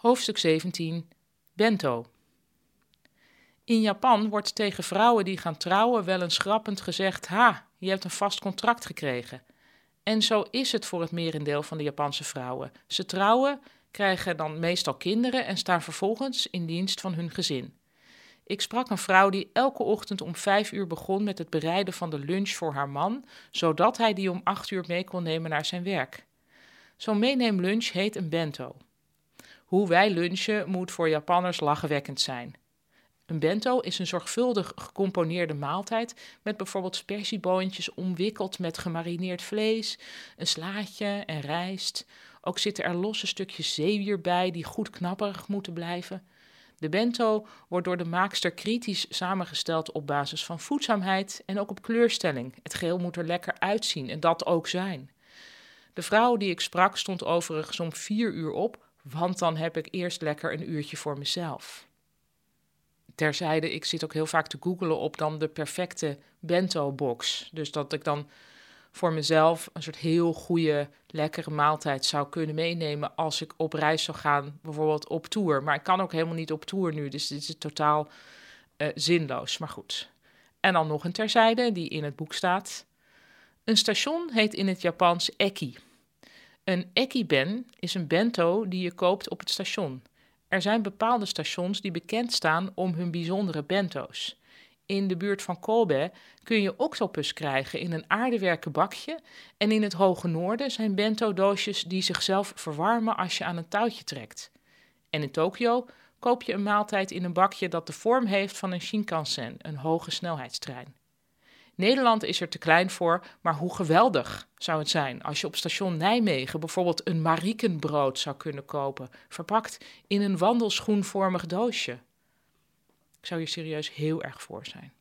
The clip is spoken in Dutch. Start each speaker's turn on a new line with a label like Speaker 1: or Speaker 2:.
Speaker 1: Hoofdstuk 17 Bento. In Japan wordt tegen vrouwen die gaan trouwen wel eens grappend gezegd: Ha, je hebt een vast contract gekregen. En zo is het voor het merendeel van de Japanse vrouwen. Ze trouwen, krijgen dan meestal kinderen en staan vervolgens in dienst van hun gezin. Ik sprak een vrouw die elke ochtend om vijf uur begon met het bereiden van de lunch voor haar man, zodat hij die om acht uur mee kon nemen naar zijn werk. Zo'n meeneemlunch heet een bento. Hoe wij lunchen moet voor Japanners lachwekkend zijn. Een bento is een zorgvuldig gecomponeerde maaltijd met bijvoorbeeld spersieboontjes omwikkeld met gemarineerd vlees, een slaatje en rijst. Ook zitten er losse stukjes zeewier bij die goed knapperig moeten blijven. De bento wordt door de maakster kritisch samengesteld op basis van voedzaamheid en ook op kleurstelling. Het geheel moet er lekker uitzien en dat ook zijn. De vrouw die ik sprak stond overigens om vier uur op, want dan heb ik eerst lekker een uurtje voor mezelf. Terzijde, ik zit ook heel vaak te googelen op dan de perfecte bento-box. Dus dat ik dan voor mezelf een soort heel goede, lekkere maaltijd zou kunnen meenemen als ik op reis zou gaan, bijvoorbeeld op tour. Maar ik kan ook helemaal niet op tour nu, dus dit is totaal uh, zinloos. Maar goed. En dan nog een terzijde die in het boek staat. Een station heet in het Japans eki. Een ekiben is een bento die je koopt op het station. Er zijn bepaalde stations die bekend staan om hun bijzondere bento's. In de buurt van Kobe kun je octopus krijgen in een aardewerken bakje. En in het hoge noorden zijn bento-doosjes die zichzelf verwarmen als je aan een touwtje trekt. En in Tokio koop je een maaltijd in een bakje dat de vorm heeft van een Shinkansen, een hoge snelheidstrein. Nederland is er te klein voor, maar hoe geweldig zou het zijn als je op station Nijmegen bijvoorbeeld een marikenbrood zou kunnen kopen, verpakt in een wandelschoenvormig doosje. Ik zou hier serieus heel erg voor zijn.